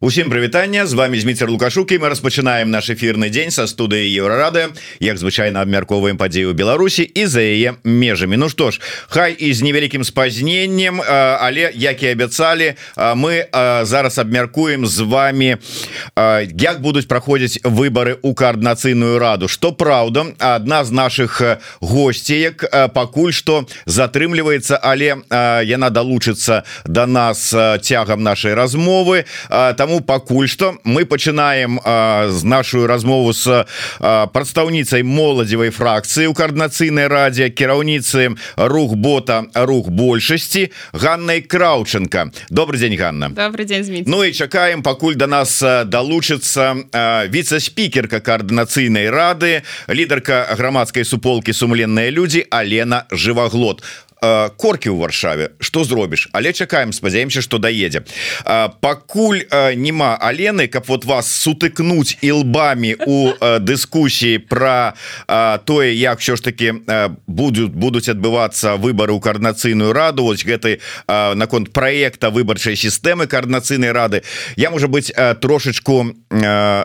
Усім прывітання з вами Зміцер лукашукі мы распачынаем наш эфирны дзень са студыі еўрарады. Як звычайна абмярковаем падзею Беларусі і за яе межамі. Ну што ж хай і з невялікім спазненнем але як і абяцалі мы зараз абмяркуем з вами як будуць праходзіць выборы у коаардынацыйную раду. Что праўда адна з наших гостеек пакуль что затрымліваецца але яна далучыцца до да нас цягам нашай размовы. Там Таму пакуль что мы пачынаем з нашу размову с прадстаўніцай моладзевай фракцыі у коаардынацыйнай радзе кіраўніцы рух бота рух большасці Ганнай краўчынка добрый день Ганна. Добрый день Ну і чакаем пакуль до да нас далучыцца віце-спікерка коаардынацыйнай рады лідарка грамадскай суполкі сумленныя людзі Алена жываглот корки ў варшаве. Что зробіш але чакаем спадзяемся что даедзе пакуль нема Алены каб вот вас сутыкнуть і лбами у дыскусіі про тое як що ж таки будут будуць адбывацца выборы ў коаардынацыйную раду. Вось гэты наконт проекта выбарчай сістэмы коаардынацыйнай рады. Я можа быть трошечку не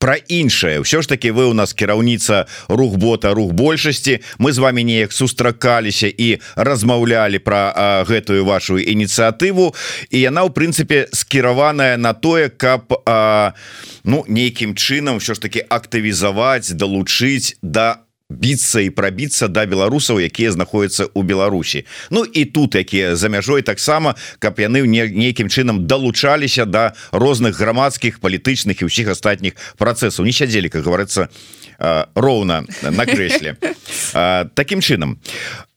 про іншае. Все ж таки вы у нас кіраўніца рух бота рух большасці. Мы з вами неяк сустракаліся і размаўлялі про гэтую вашу ініцыятыву. І яна у прынцыпе скіраваная на тое каб а, ну нейкім чынам все ж таки актывізаваць далучыць да біцца і прабіцца да беларусаў якія знаходзяцца ў Беларусі. Ну і тут якія за мяжой таксама каб яны нейкім чынам далучаліся да розных грамадскіх палітычных і ўсіх астатніх працэсаў. Не сядзелі как говорится роўна на крэсле. Такім чынам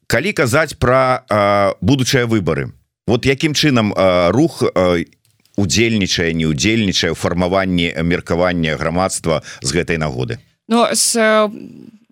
калі казаць про будучыя выборы вот якім чынам рух удзельнічае не удзельнічае фармаванні меркавання грамадства з гэтай нагоды? Ну с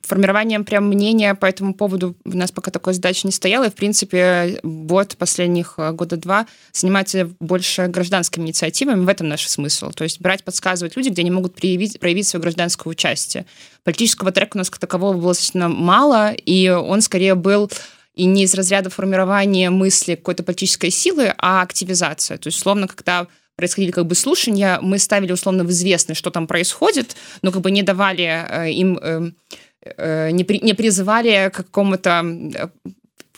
формированием прям мнения по этому поводу у нас пока такой задачи не стояло. И, в принципе, бот последних э, года два занимается больше гражданскими инициативами. В этом наш смысл. То есть брать, подсказывать люди, где они могут проявить, проявить свое гражданское участие. Политического трека у нас как такового было достаточно мало, и он скорее был и не из разряда формирования мысли какой-то политической силы, а активизация. То есть, условно, когда происходили как бы слушания, мы ставили условно в известность, что там происходит, но как бы не давали э, им Э, не, при, не призывали к какому-то э,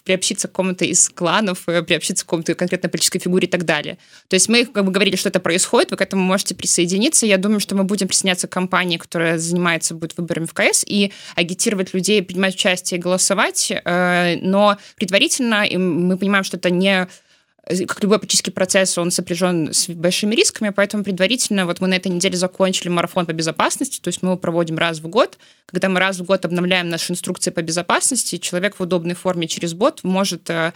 приобщиться к кому-то из кланов, э, приобщиться к какому-то конкретной политической фигуре и так далее. То есть мы как бы говорили, что это происходит, вы к этому можете присоединиться. Я думаю, что мы будем присоединяться к компании, которая занимается будет выборами в КС, и агитировать людей принимать участие и голосовать. Но предварительно мы понимаем, что это не Э, как любой политический процесс, он сопряжен с большими рисками, поэтому предварительно вот мы на этой неделе закончили марафон по безопасности, то есть мы его проводим раз в год. Когда мы раз в год обновляем наши инструкции по безопасности, человек в удобной форме через бот может э, Э,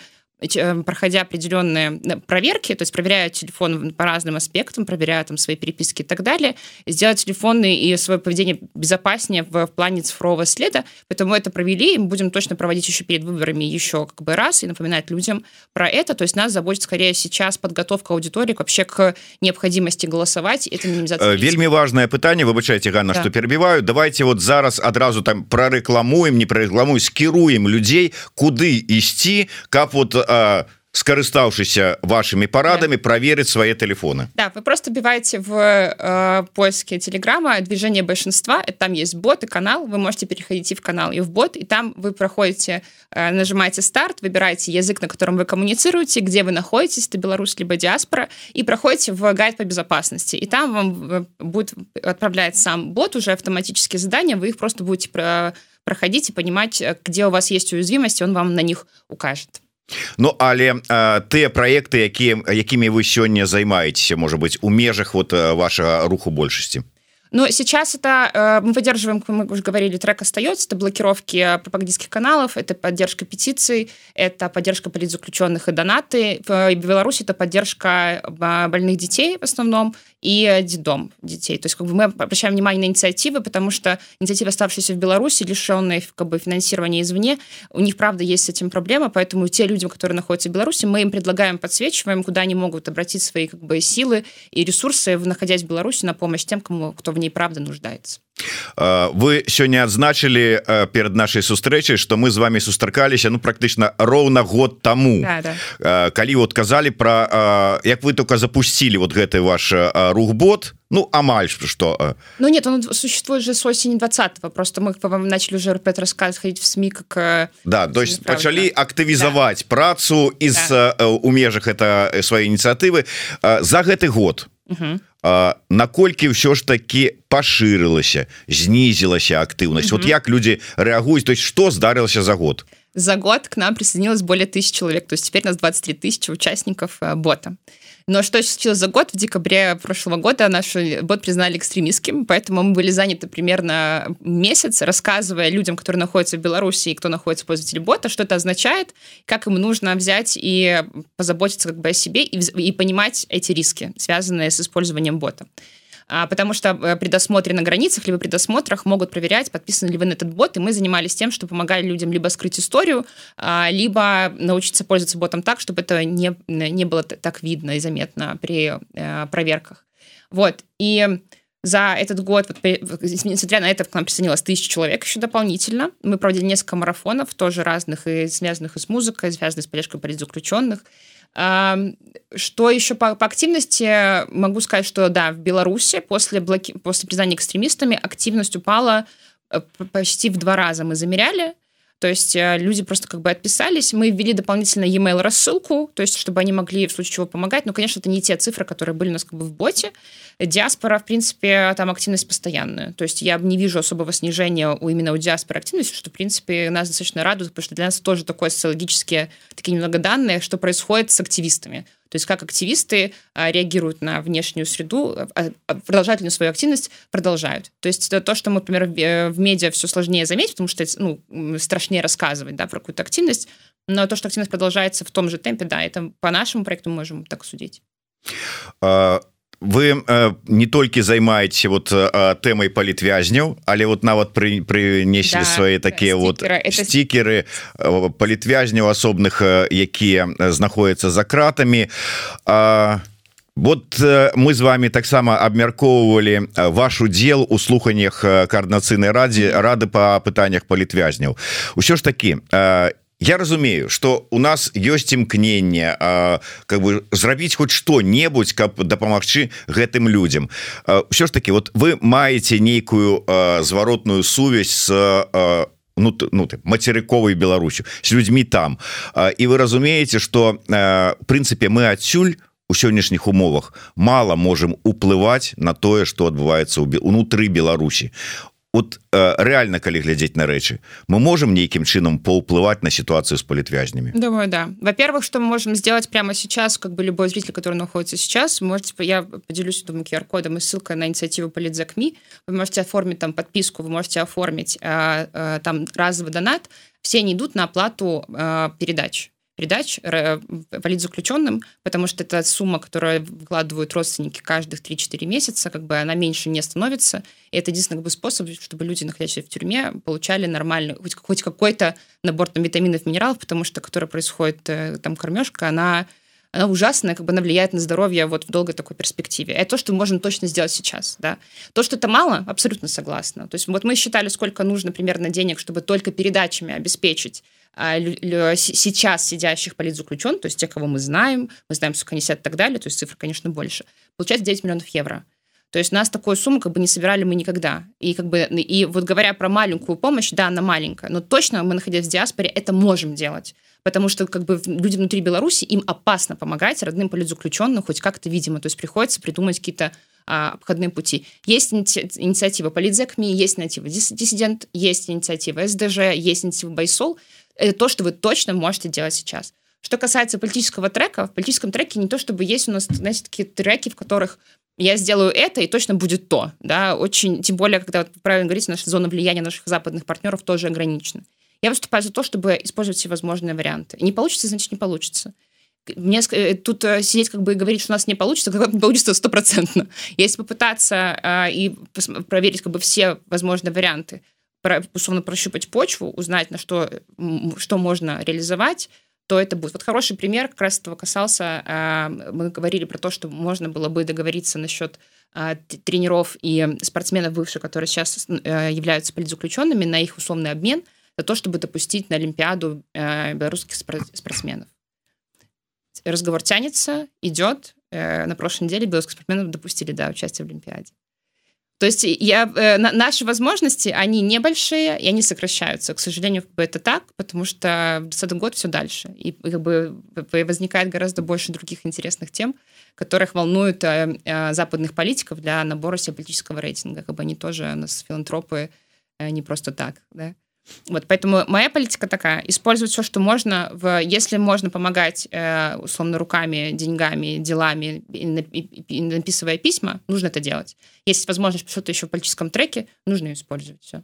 проходя определенные проверки, то есть проверяя телефон по разным аспектам, проверяя там свои переписки и так далее, сделать телефоны и свое поведение безопаснее в, в плане цифрового следа. Поэтому это провели, и мы будем точно проводить еще перед выборами еще как бы раз и напоминать людям про это. То есть нас заботит скорее сейчас подготовка аудитории вообще к необходимости голосовать. Это минимизация. Э, вельми важное пытание, выбачайте, Ганна, да. что перебиваю. Давайте вот зараз одразу там прорекламуем, не прорекламуем, скируем людей, куды ісці, как вот скарыстаўшыся вашими парадами да. проверить свои телефоны. Да вы просто биваете в э, поиске телеграмма движение большинства там есть бот и канал. Вы можете переходить в канал и в бот. И там вы проходите э, нажимаете старт выбираете язык на котором вы коммуницируете где вы находитесь это Беларусь либо диаспора и проходите в гайд по безопасности и там вам э, будет отправлять сам бот уже автоматические задания. Вы их просто будете про проходить и понимать э, где у вас есть уязвимость он вам на них укажет Ну але тыя проекты якія якімі вы сёння займаецеся может быть у межах вот вашага руху большасці но сейчас это э, мы поддерживаем, как мы уже говорили, трек остается, это блокировки пропагандистских каналов, это поддержка петиций, это поддержка политзаключенных и донаты. В Беларуси это поддержка больных детей в основном и детдом детей. То есть как бы мы обращаем внимание на инициативы, потому что инициативы, оставшиеся в Беларуси, лишенные как бы, финансирования извне, у них, правда, есть с этим проблема, поэтому те люди, которые находятся в Беларуси, мы им предлагаем, подсвечиваем, куда они могут обратить свои как бы, силы и ресурсы, находясь в Беларуси, на помощь тем, кому, кто в ней правда нуждается вы сёння адзначылі перед нашай сустрэчай что мы з вами сустракаліся ну практычна роўна год тому да, да. калі вот казалі про як вы только запустили вот гэты ваш рухбот ну амаль что ну нет он существует же с осени 20 -го. просто мы вам начали уже опять рассказ ходить в сми как да то есть пачалі актывізаваць да. працу из да. у межах это своей ініцыятывы за гэты год угу наколькі ўсё ж таки пашырылася знізілася актыўнасць? Mm -hmm. вот як люди рэагуюць? То есть что здарылася за год? За год к нам присоединилось более тысяч человек то есть теперь нас 23 тысячи участников бота но что случилось за год? В декабре прошлого года наш бот признали экстремистским поэтому мы были заняты примерно месяц рассказывая людям которые находятся в беларуси и кто находится пользователь бота что это означает как им нужно взять и позаботиться как бы о себе и, и понимать эти риски связанные с использованием бота потому что э, при досмотре на границах либо при досмотрах могут проверять, подписаны ли вы на этот бот, и мы занимались тем, что помогали людям либо скрыть историю, а, либо научиться пользоваться ботом так, чтобы это не, не было так видно и заметно при э, проверках. Вот, и за этот год, вот, несмотря на это, к нам присоединилось тысяча человек еще дополнительно. Мы проводили несколько марафонов, тоже разных, и связанных и с музыкой, связанных с поддержкой политзаключенных. Что еще по, по активности? Могу сказать, что да, в Беларуси после, блоки... после признания экстремистами активность упала э, почти в два раза. Мы замеряли. То есть э, люди просто как бы отписались. Мы ввели дополнительно e-mail рассылку, то есть чтобы они могли в случае чего помогать. Но, конечно, это не те цифры, которые были у нас как бы в боте. Диаспора, в принципе, там активность постоянная. То есть я не вижу особого снижения у именно у диаспоры активности, что, в принципе, нас достаточно радует, потому что для нас тоже такое социологические такие немного данные, что происходит с активистами. То есть как активисты а, реагируют на внешнюю среду, а, а, продолжают ли свою активность, продолжают. То есть то, что мы, например, в э, медиа все сложнее заметить, потому что ну, страшнее рассказывать да, про какую-то активность, но то, что активность продолжается в том же темпе, да, это по нашему проекту можем так судить. Вы э, не толькі займаеце вот э, тэмай палітвязняў але вот нават пры прынеслі да, свае такія вот стикеры. Это... палітвязняў асобных якія знаходзяцца за кратамі. А Вот мы з вами таксама абмяркоўвалі ваш удзел у слуханнях каарднацыйнай радзе рады па пытаннях палітвязняў ўсё ж такі я разумею что у нас ёсць імкнение как бы зрабіць хоть что-небудзь каб дапамагчы гэтым людям все ж таки вот вы маете нейкую зваротную сувязь с ну, ну ты мацерыковай Беларусю с людьми там. І вы разумееце что в прынцыпе мы адсюль у сённяшніх умовах мало можем уплываць на тое что адбываецца унутры Беларусі вот э, реально калі глядзець на рэчы мы можем нейкім чынам паўплываць на ситуацию с политвязнями думаю да. Во-первых что мы можем сделать прямо сейчас как бы любой зритель который находится сейчас можете я поделюсь думаю qr-кодом и ссылка на инициативу политзакми. Вы можете оформить там подписку вы можете оформить э, э, там разовый донат. Все не идут на оплату э, передач передач политзаключенным, потому что это сумма, которую вкладывают родственники каждых 3-4 месяца, как бы она меньше не становится. И это единственный как бы, способ, чтобы люди, находящиеся в тюрьме, получали нормальный, хоть, хоть какой-то набор там, витаминов, минералов, потому что, которая происходит, э, там, кормежка, она она ужасная, как бы она влияет на здоровье вот в долгой такой перспективе. Это то, что можем точно сделать сейчас. Да? То, что это мало, абсолютно согласна. То есть вот мы считали, сколько нужно примерно денег, чтобы только передачами обеспечить а, сейчас сидящих политзаключенных, то есть те, кого мы знаем, мы знаем, сколько они сидят и так далее, то есть цифра, конечно, больше, получается 9 миллионов евро. То есть нас такую сумму как бы не собирали мы никогда. И как бы и вот говоря про маленькую помощь, да, она маленькая, но точно мы, находясь в диаспоре, это можем делать. Потому что как бы люди внутри Беларуси, им опасно помогать родным политзаключенным хоть как-то видимо. То есть приходится придумать какие-то а, обходные пути. Есть инициатива Политзекми, есть инициатива Диссидент, есть инициатива СДЖ, есть инициатива Байсол это то, что вы точно можете делать сейчас. Что касается политического трека, в политическом треке не то, чтобы есть у нас, знаете, такие треки, в которых я сделаю это, и точно будет то. Да? Очень, тем более, когда, вот, правильно говорите, наша зона влияния наших западных партнеров тоже ограничена. Я выступаю за то, чтобы использовать все возможные варианты. Не получится, значит, не получится. Мне э, тут э, сидеть как бы и говорить, что у нас не получится, как не получится стопроцентно. Если попытаться э, и проверить как бы все возможные варианты, условно прощупать почву, узнать, на что, что можно реализовать, то это будет. Вот хороший пример как раз этого касался. А, мы говорили про то, что можно было бы договориться насчет тренеров и спортсменов бывших, которые сейчас являются политзаключенными, на их условный обмен за то, чтобы допустить на Олимпиаду белорусских спортсменов. Разговор тянется, идет. На прошлой неделе белорусских спортсменов допустили до участия в Олимпиаде. То есть я, э, наши возможности, они небольшие, и они сокращаются. К сожалению, это так, потому что в 2020 год все дальше. И как бы возникает гораздо больше других интересных тем, которых волнуют э, э, западных политиков для набора себе политического рейтинга. Как бы они тоже у нас филантропы э, не просто так. Да? Вот, поэтому моя политика такая: использовать все, что можно. В, если можно помогать э, условно руками, деньгами, делами, и, и, и написывая письма, нужно это делать. Если есть возможность что-то еще в политическом треке, нужно использовать. Все.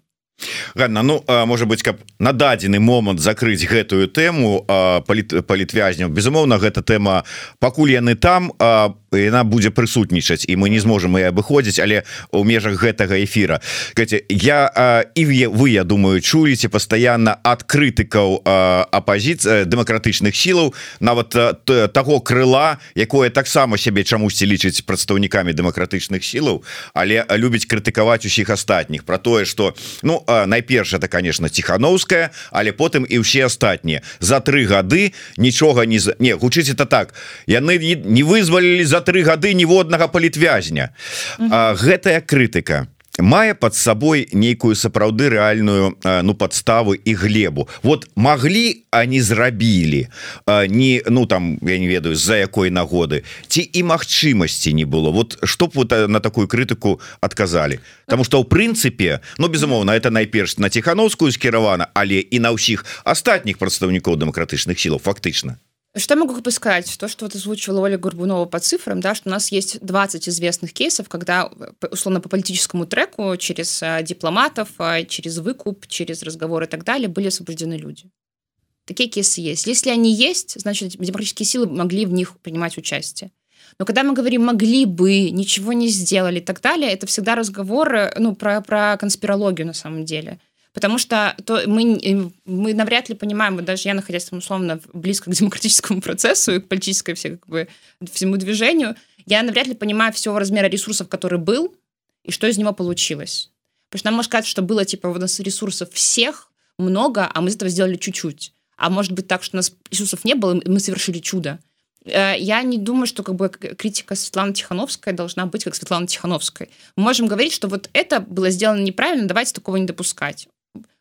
Ганна Ну может быть каб на дадзены момант закрыць гэтую тэму палітвязняў безумоўна гэта тэма пакуль яны там яна будзе прысутнічаць і мы не зможам і абыходзіць але у межах гэтага эфира Каці, я і вы я думаю чуеце пастаянна ад крытыкаў апозіцыя дэмакратычных сілаў нават таго крыла якое таксама сябе чамусьці лічыць прадстаўнікамі дэмакратычных сілаў але любіць крытыкаваць усіх астатніх. Про тое что ну найперш это конечно тихохановская але потым і ўсе астатнія. За тры гады нічога не не гучыць это так. Яны не вызвалілі за тры гады ніводнага палітвязня. Гэтая крытыка мае под сабой нейкую сапраўды рэальную ну подставу і глебу. Вот могли они зрабілі. Не ну там я не ведаю за якой нагоды. Ці і магчымасці не было. Вот чтоб вот на такую крытыку отказалі потому что у прынцыпе ну безумоўно это найперш на тихохановскую скіравана але і на ўсіх астатніх прадстаўнікоў дэмакратычных сілаў фактычна Что я могу сказать? То, что вот озвучивала Оля Горбунова по цифрам, да, что у нас есть 20 известных кейсов, когда, условно, по политическому треку через а, дипломатов, а, через выкуп, через разговоры и так далее были освобождены люди. Такие кейсы есть. Если они есть, значит, демократические силы могли в них принимать участие. Но когда мы говорим «могли бы», «ничего не сделали» и так далее, это всегда разговор э, ну, про, про конспирологию на самом деле – потому что то мы, мы навряд ли понимаем, вот даже я, находясь там условно близко к демократическому процессу и к политической все, как бы, всему движению, я навряд ли понимаю всего размера ресурсов, который был, и что из него получилось. Потому что нам может казаться, что было, типа, у нас ресурсов всех много, а мы из этого сделали чуть-чуть. А может быть так, что у нас ресурсов не было, и мы совершили чудо. Э, я не думаю, что как бы критика Светланы Тихановской должна быть как Светлана Тихановской. Мы можем говорить, что вот это было сделано неправильно, давайте такого не допускать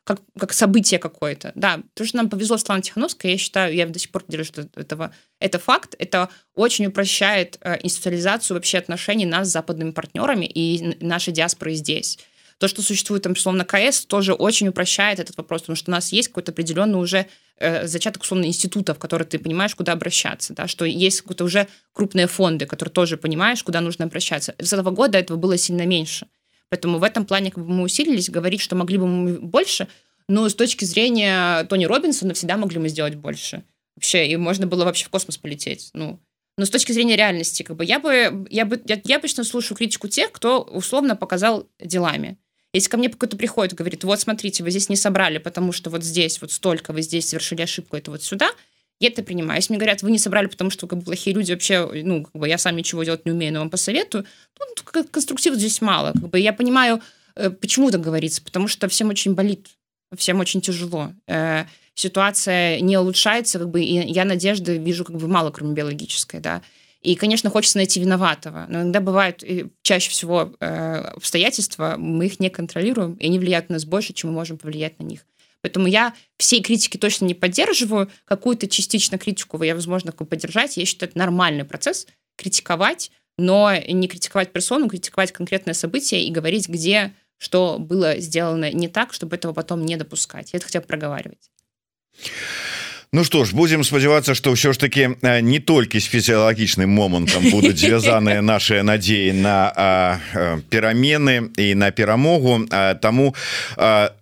как, как событие какое-то. Да, то, что нам повезло с Ланой Тихановской, я считаю, я до сих пор держу этого, это факт, это очень упрощает э, институциализацию вообще отношений нас с западными партнерами и нашей диаспоры здесь. То, что существует там, условно, КС, тоже очень упрощает этот вопрос, потому что у нас есть какой-то определенный уже э, зачаток, условно, института, в который ты понимаешь, куда обращаться, да, что есть какие-то уже крупные фонды, которые тоже понимаешь, куда нужно обращаться. С этого года этого было сильно меньше. Поэтому в этом плане как бы, мы усилились, говорить, что могли бы мы больше, но с точки зрения Тони Робинсона всегда могли мы сделать больше. Вообще, и можно было вообще в космос полететь. Ну, но с точки зрения реальности, как бы я бы, я бы, я, я обычно слушаю критику тех, кто условно показал делами. Если ко мне какой-то приходит, говорит, вот смотрите, вы здесь не собрали, потому что вот здесь вот столько, вы здесь совершили ошибку, это вот сюда, я это принимаю. Если мне говорят, вы не собрали, потому что как бы, плохие люди вообще, ну, как бы я сам ничего делать не умею, но вам посоветую, ну, конструктива здесь мало. Как бы я понимаю, э, почему так говорится, потому что всем очень болит, всем очень тяжело. Э, ситуация не улучшается, как бы, и я надежды вижу как бы мало, кроме биологической, да. И, конечно, хочется найти виноватого. Но иногда бывают чаще всего э, обстоятельства, мы их не контролируем, и они влияют на нас больше, чем мы можем повлиять на них. Поэтому я всей критики точно не поддерживаю. Какую-то частично критику я, возможно, поддержать. Я считаю, это нормальный процесс критиковать, но не критиковать персону, критиковать конкретное событие и говорить, где что было сделано не так, чтобы этого потом не допускать. Я это хотела проговаривать. Ну что ж будем спадзявацца что ўсё ж таки не толькі з фізіялагічным момантам будуць звязаныя наши надеі на перамены і на перамогу тому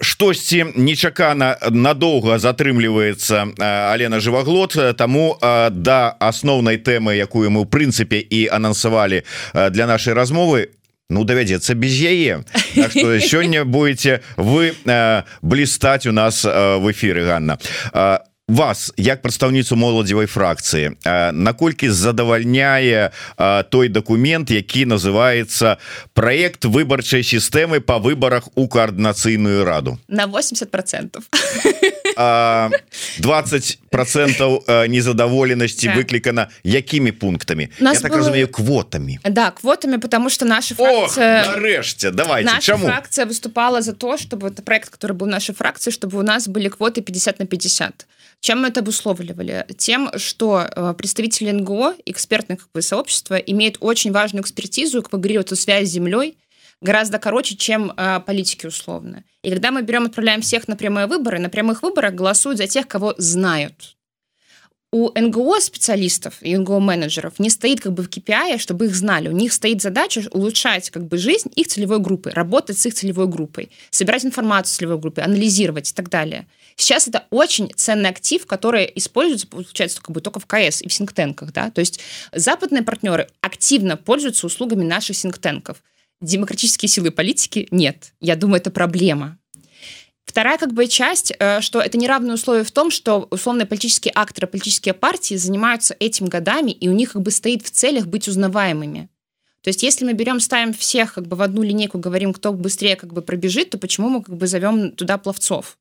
штосьці нечакана надолго затрымліваецца Алена жываглот тому да асноўнай тэмы якую мы у прынцыпе і анансавалі для нашай размовы Ну давядзецца без яе. Так сёння будете вы блістаць у нас в эфиры Ганна вас як прадстаўніцу моладзевай фракцыі наколькі задавальняе той документ які называется проект выбарчай сістэмы по выборах у коаардынацыйную раду на 80 процентов. 20 процентов незадаволенасці так. выклікана якімі пунктамі Я так было... разумею квотамі да квотамі потому что наша фракция... давай чаму фракция выступала за то чтобы это проект который был нашей фракции чтобы у нас были квоты 50 на 50 чем мы это обусловливали тем что э, представители НГО экспертных как бы, сообщества имеют очень важную экспертизу как бы говорили связь с землей гораздо короче, чем э, политики условно. И когда мы берем, отправляем всех на прямые выборы, на прямых выборах голосуют за тех, кого знают. У НГО специалистов и НГО менеджеров не стоит как бы в KPI, чтобы их знали. У них стоит задача улучшать как бы жизнь их целевой группы, работать с их целевой группой, собирать информацию с целевой группы, анализировать и так далее. Сейчас это очень ценный актив, который используется, получается, как бы только в КС и в синктенках. Да? То есть западные партнеры активно пользуются услугами наших синктенков демократические силы политики нет. Я думаю, это проблема. Вторая как бы часть, э, что это неравные условия в том, что условные политические акторы, политические партии занимаются этим годами, и у них как бы стоит в целях быть узнаваемыми. То есть если мы берем, ставим всех как бы в одну линейку, говорим, кто быстрее как бы пробежит, то почему мы как бы зовем туда пловцов?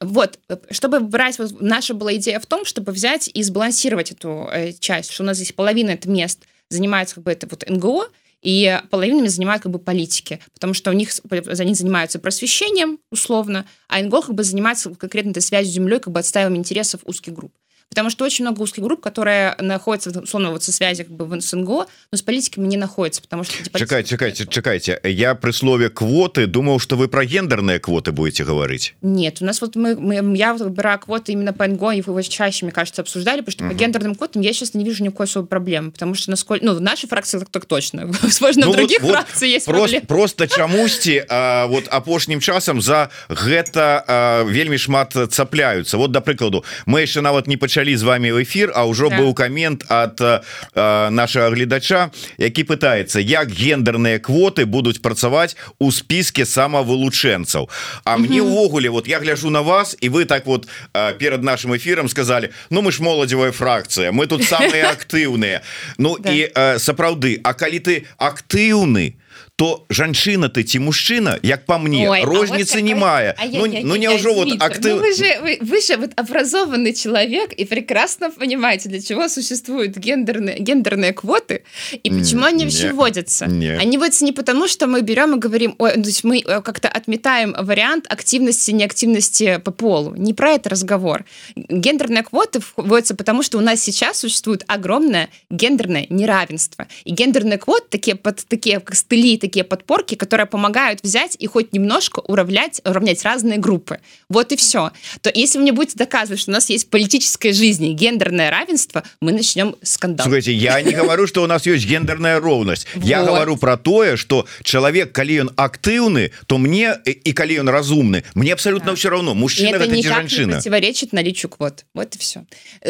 Вот, чтобы брать, вот наша была идея в том, чтобы взять и сбалансировать эту э, часть, что у нас здесь половина это мест занимается как бы это вот НГО, и половинами занимают как бы политики, потому что у них они занимаются просвещением условно, а НГО как бы занимается конкретно этой связью с землей, как бы отстаиванием интересов узких групп. Потому что очень много узких групп, которые находятся, условно, вот со связи как бы в СНГО, но с политиками не находятся, потому что... Чекайте, чекайте, чекайте. Я при слове квоты думал, что вы про гендерные квоты будете говорить. Нет, у нас вот мы, мы я вот выбираю квоты именно по НГО, и его чаще, мне кажется, обсуждали, потому что угу. по гендерным квотам я сейчас не вижу никакой особой проблемы, потому что насколько... Ну, в нашей фракции так, так точно. Возможно, ну, в других вот, фракциях вот есть просто, проблемы. Просто чамусьці а, вот апошнім часам за гэта а, вельмі шмат цапляются. Вот, да прыкладу, мы еще нават не пачалі з вами в эфир а ўжо быў камент от э, нашего гледача які пытается як гендерные квоты будуць працаваць у списке самовылучэнцаў А мне увогуле вот я гляжу на вас и вы так вот э, перед нашим эфиром сказали Ну мы ж моладзевая фракция мы тут самые актыўныя Ну и э, сапраўды А калі ты актыўны то то жанчына ты ці мужчына як по мне. Ой, розницы вот не мае ну, ну не ўжо вот актыв... ну, вы же вы, вы же вот образованный человек и прекрасно понимаете для чего существуют гендерные гендерные квоты и почему они вообще вводятся. не. они вводятся не потому что мы берем и говорим Ой, то есть мы э, как-то отметаем вариант активности неактивности по полу не про это разговор. Гендерные квоты вводятся потому что у нас сейчас существует огромное гендерное неравенство. И гендерные квоты такие под такие как стыли такие такие подпорки, которые помогают взять и хоть немножко уравнять, уравнять разные группы. Вот и все. То если вы мне будете доказывать, что у нас есть политическая жизнь, гендерное равенство, мы начнем скандал. Слушайте, я не говорю, что у нас есть гендерная ровность. Я говорю про то, что человек, коли он активный, то мне и коли он разумный, мне абсолютно все равно, мужчина это или женщина. не противоречит наличию квот. Вот и все.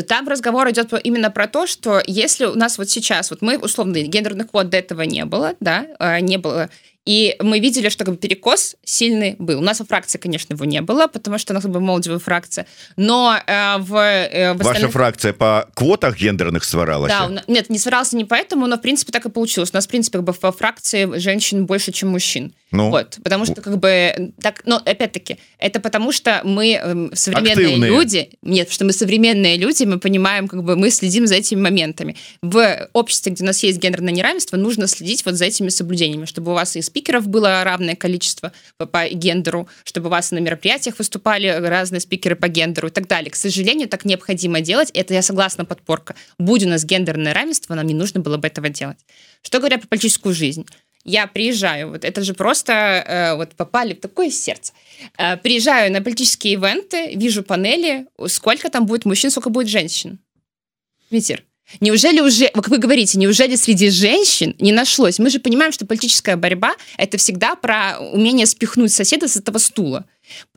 Там разговор идет именно про то, что если у нас вот сейчас, вот мы условно гендерных квот до этого не было, да, а, не было было. И мы видели, что как бы, перекос сильный был. У нас во фракции, конечно, его не было, потому что у нас была молодевая фракция. Но э, в, э, в остальных... Ваша фракция по квотах гендерных сваралась? Да, нет, не сварался не поэтому, но, в принципе, так и получилось. У нас, в принципе, как бы, во фракции женщин больше, чем мужчин. Ну, вот, потому что, как бы, так, но, опять-таки, это потому что мы э, современные Активные. люди, нет, что мы современные люди, мы понимаем, как бы, мы следим за этими моментами. В обществе, где у нас есть гендерное неравенство, нужно следить вот за этими соблюдениями, чтобы у вас и спикеров было равное количество по, по гендеру, чтобы у вас на мероприятиях выступали разные спикеры по гендеру и так далее. К сожалению, так необходимо делать. Это я согласна подпорка. Будь у нас гендерное равенство, нам не нужно было бы этого делать. Что говоря про политическую жизнь? я приезжаю, вот это же просто э, вот попали в такое сердце. Э, приезжаю на политические ивенты, вижу панели, сколько там будет мужчин, сколько будет женщин. Ветер. Неужели уже, как вы говорите, неужели среди женщин не нашлось? Мы же понимаем, что политическая борьба – это всегда про умение спихнуть соседа с этого стула.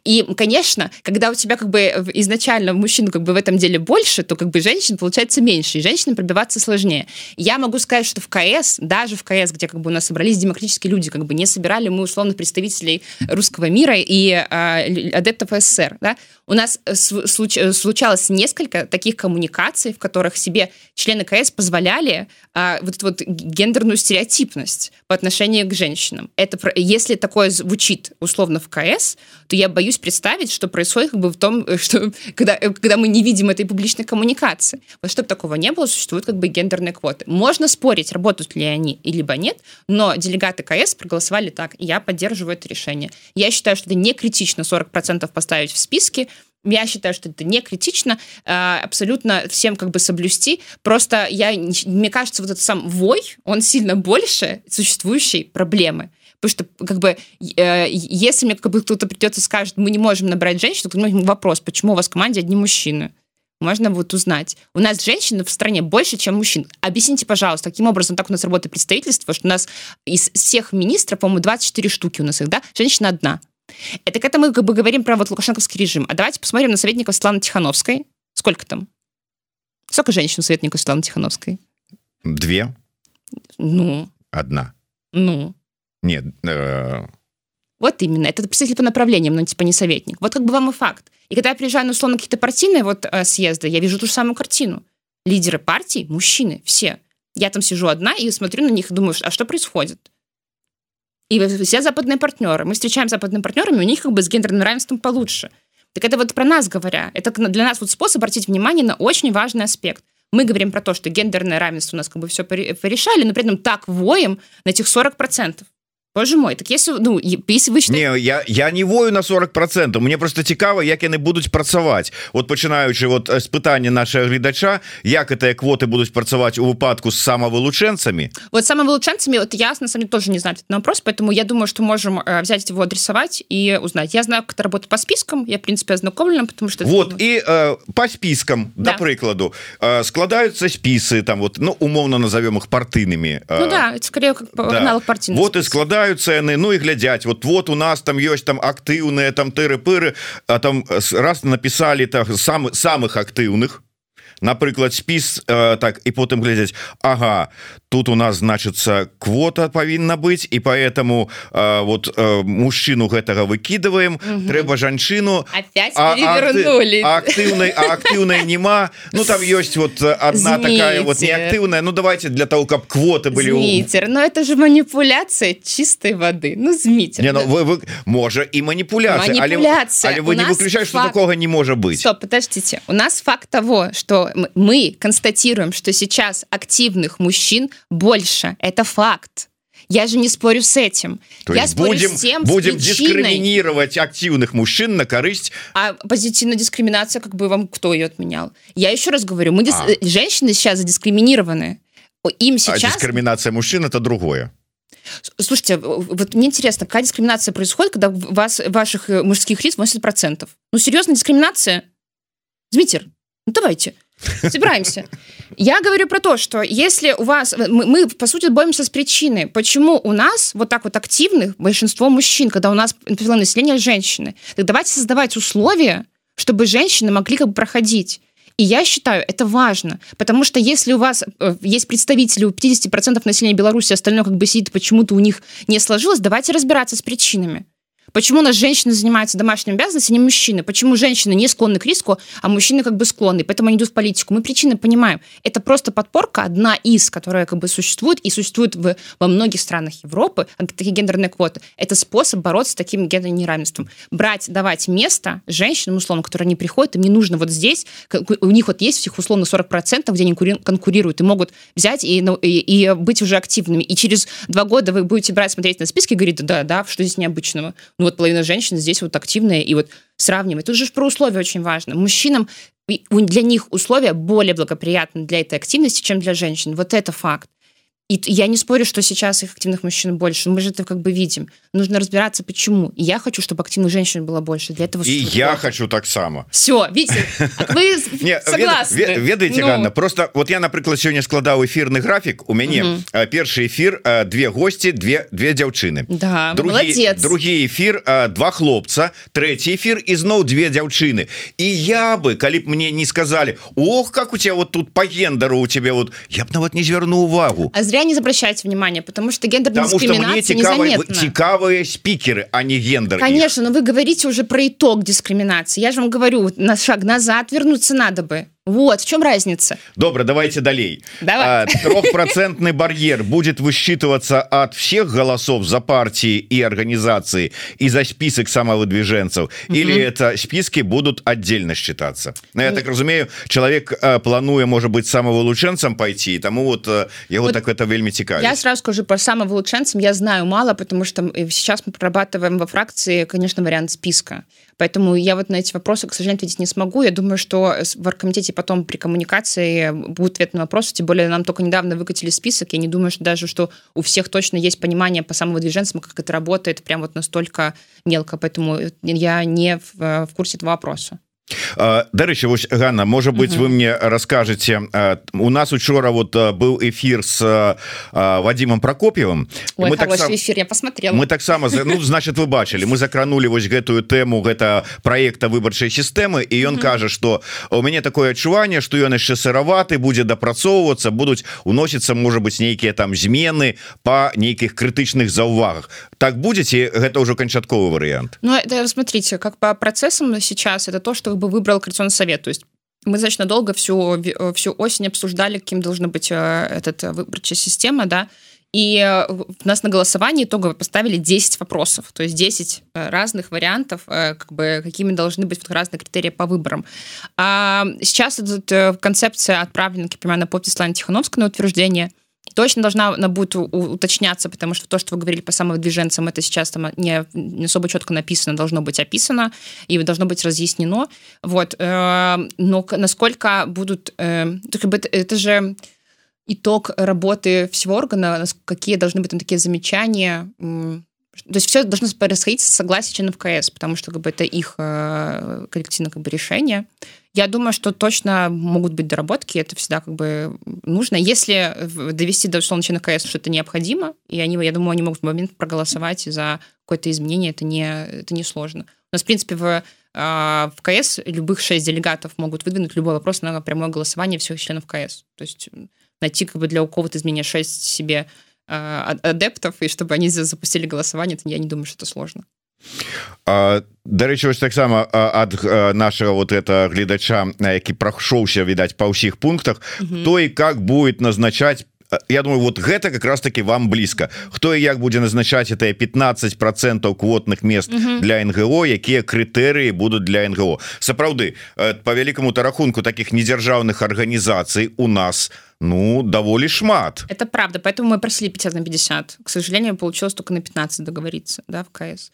И, конечно, когда у тебя как бы изначально мужчин как бы в этом деле больше, то как бы женщин получается меньше, и женщинам пробиваться сложнее. Я могу сказать, что в КС, даже в КС, где как бы у нас собрались демократические люди, как бы не собирали мы условно представителей русского мира и э, адептов СССР, да, у нас э, случ, э, случалось несколько таких коммуникаций, в которых себе члены КС позволяли а, вот эту вот гендерную стереотипность по отношению к женщинам. Это, если такое звучит условно в КС, то я боюсь представить, что происходит как бы в том, э, что когда, когда мы не видим этой публичной коммуникации. Вот чтобы такого не было, существуют как бы гендерные квоты. Можно спорить, работают ли они, либо нет, но делегаты КС проголосовали так, я поддерживаю это решение. Я считаю, что это не критично 40% поставить в списке, я считаю, что это не критично, а, абсолютно всем как бы соблюсти. Просто я, мне кажется, вот этот сам вой, он сильно больше существующей проблемы. Потому что, как бы, э, если мне как бы кто-то придет и скажет, мы не можем набрать женщину, то ну, вопрос, почему у вас в команде одни мужчины? Можно вот узнать. У нас женщин в стране больше, чем мужчин. Объясните, пожалуйста, каким образом так у нас работает представительство, что у нас из всех министров, по-моему, 24 штуки у нас их, да? Женщина одна. Это к этому мы как бы говорим про вот лукашенковский режим. А давайте посмотрим на советников Светланы Тихановской. Сколько там? Сколько женщин у советников Светланы Тихановской? Две. Ну. Одна. Ну. Нет. Э... Вот именно. Это представитель по направлениям, но типа не советник. Вот как бы вам и факт. И когда я приезжаю на условно какие-то партийные вот э, съезды, я вижу ту же самую картину. Лидеры партий, мужчины, все. Я там сижу одна и смотрю на них и думаю, а что происходит? И все западные партнеры. Мы встречаем западными партнерами, у них как бы с гендерным равенством получше. Так это вот про нас говоря. Это для нас вот способ обратить внимание на очень важный аспект. Мы говорим про то, что гендерное равенство у нас как бы все порешали, но при этом так воем на этих 40%. Боже мой так если ну если вы считаете... не, я я не вою на 40 процентов. Мне просто цікава як яны будуць працаваць вот пачынаючы вот з пытання нашего гледача як гэтыя квоты будуць працаваць у выпадку с самовылучэнцамі вот самовылучэнцамі вот я на самом тоже не знаю на вопрос поэтому я думаю что можем э, взять его адресовать и узнать. Я знаю как это работает по спискам я в принципе ознакомлена потому что вот и э, по спискам да. до прыкладу э, складаются спісы там вот ну умоўно назовем их партыйными э, ну, да, скорее как да. вот и складывают читают цены Ну и глядять. Вот вот у нас там есть там актыўные там тыры-пыры а там раз написали так сам самых актыўных напрыклад спіс э, так і потым глядзяць Ага тут у нас значится квота павінна быть и поэтому э, вот э, мужчыну гэтага выкидываем трэба жанчыну актыўнай актыўнай нема Ну там есть вот одна Змейте. такая вот неактыўная. Ну давайте для того как квоты были Змейтер, но это же манипуляция чистой воды Ну не, ну, вы, вы, можа манипуляция манипуляция але, але вы не выключаете факт... что такого не может быть Стоп, подождите. У нас факт того что мы констатируем что сейчас активных мужчин больше. Это факт. Я же не спорю с этим. То я спорю будем, с тем, будем с дискриминировать активных мужчин на корысть. А позитивная дискриминация, как бы вам кто ее отменял? Я еще раз говорю, мы дис... а. женщины сейчас задискриминированы. Им сейчас... А дискриминация мужчин это другое. Слушайте, вот мне интересно, какая дискриминация происходит, когда у вас ваших э, мужских лиц 80%? Ну, серьезная дискриминация? Дмитрий, ну давайте. Собираемся. Я говорю про то, что если у вас... Мы, мы, по сути, боремся с причиной. Почему у нас вот так вот активных большинство мужчин, когда у нас население женщины? Так давайте создавать условия, чтобы женщины могли как бы проходить. И я считаю, это важно, потому что если у вас э, есть представители у 50% населения Беларуси, остальное как бы сидит, почему-то у них не сложилось, давайте разбираться с причинами. Почему у нас женщины занимаются домашними обязанностями, а не мужчины? Почему женщины не склонны к риску, а мужчины как бы склонны? Поэтому они идут в политику. Мы причины понимаем. Это просто подпорка, одна из, которая как бы существует и существует в, во многих странах Европы, такие гендерные квоты. Это способ бороться с таким гендерным неравенством. Брать, давать место женщинам, условно, которые не приходят, им не нужно вот здесь, у них вот есть всех условно 40%, где они конкурируют и могут взять и, ну, и, и быть уже активными. И через два года вы будете брать, смотреть на списки и говорить, да, да, что здесь необычного ну вот половина женщин здесь вот активная, и вот сравнивать. Тут же про условия очень важно. Мужчинам для них условия более благоприятны для этой активности, чем для женщин. Вот это факт. И я не спорю, что сейчас их активных мужчин больше. Мы же это как бы видим. Нужно разбираться, почему. И я хочу, чтобы активных женщин было больше. Для этого и я хочу так само. Все, видите, вы согласны. Ведаете, ну... Ганна, просто вот я, например, сегодня складал эфирный график. У меня угу. первый эфир, две гости, две, две девчины. Да, другі, молодец. Другі эфир, два хлопца, третий эфир и снова две девчины. И я бы, коли б мне не сказали, ох, как у тебя вот тут по гендеру у тебя вот, я бы на вот не звернул увагу. А зря не обращайте внимания, потому что гендерная потому дискриминация что мне незаметна. цікавые спикеры, а не гендер. Конечно, их. но вы говорите уже про итог дискриминации. Я же вам говорю, на шаг назад вернуться надо бы. Вот в чем разница? Добро давайте далей. Давай. трехпроцентный барьер будет высчитываться от всех голосов за партии и организации и за список самовыдвиженцев? Угу. или это списки будут отдельно считаться? Ну, я так разумею человек плануя может быть самовылученцем пойти тому вот его вот так это вельмі цікавит я сразу скажу по самовылученцам я знаю мало потому что сейчас мы прорабатываем во фракции конечно вариант списка поэтому я вот на эти вопросы к сожалению ответить не смогу я думаю что в оргкомитете потом при коммуникации будет ответ на вопрос. Тем более нам только недавно выкатили список. Я не думаю, что даже что у всех точно есть понимание по самовыдвиженцам, как это работает прям вот настолько мелко. Поэтому я не в, в курсе этого вопроса. Дарэчы вось Ганна можа быть угу. вы мне расскажете у нас учора вот был эфир с Вадимом Прокопьевым Ой, мы так сам... эфир я посмотрел мы таксама ну, значит вы бачылі мы закранули вось гэтую тэму гэта проекта выбарчай сістэмы і ён угу. кажа что у мяне такое адчуванне что ён яшчэ сыраваты будзе дапрацоўвацца будуць уносіцца можа быть нейкія там змены по нейкіх крытычных заўвагах так будете гэта уже канчатковы вариант Ну это смотрите как по процессам сейчас это то что бы выбрал Координационный совет. То есть мы достаточно долго всю, э, всю осень обсуждали, каким должна быть э, эта выборчая система, да, и э, у нас на голосовании итогово поставили 10 вопросов, то есть 10 разных вариантов, как бы, какими должны быть разные критерии по выборам. А сейчас эта концепция отправлена, как я понимаю, на подпись Тихановской на утверждение – точно должна она будет уточняться, потому что то, что вы говорили по самовыдвиженцам, это сейчас там не, не особо четко написано, должно быть описано и должно быть разъяснено. Вот. Э, но насколько будут... Э, это же итог работы всего органа, какие должны быть там такие замечания, то есть все должно происходить с согласия членов КС, потому что как бы, это их э, коллективное как бы, решение. Я думаю, что точно могут быть доработки, это всегда как бы нужно. Если довести до условно члена КС, что это необходимо, и они, я думаю, они могут в момент проголосовать за какое-то изменение, это не, это не сложно. У нас, в принципе, в, а, в КС любых шесть делегатов могут выдвинуть любой вопрос на прямое голосование всех членов КС. То есть найти как бы для у кого-то изменения шесть себе а, адептов, и чтобы они запустили голосование, то я не думаю, что это сложно. Дарэчы вось таксама ад нашего вот это гледача які прайшоўся відаць па ўсіх пунктах то і как будет назначать Я думаю вот гэта как раз таки вам блізка. Хто і як будзе назначаць это 15 процентов квотных мест для НГО якія крытэрыі будуць для НГО. Сапраўды по вялікаму тарахунку таких недзяржаўных арганізацый у нас ну даволі шмат это правда поэтому мы просили 50 на 50 к сожалению получилось только на 15 договориться да в КС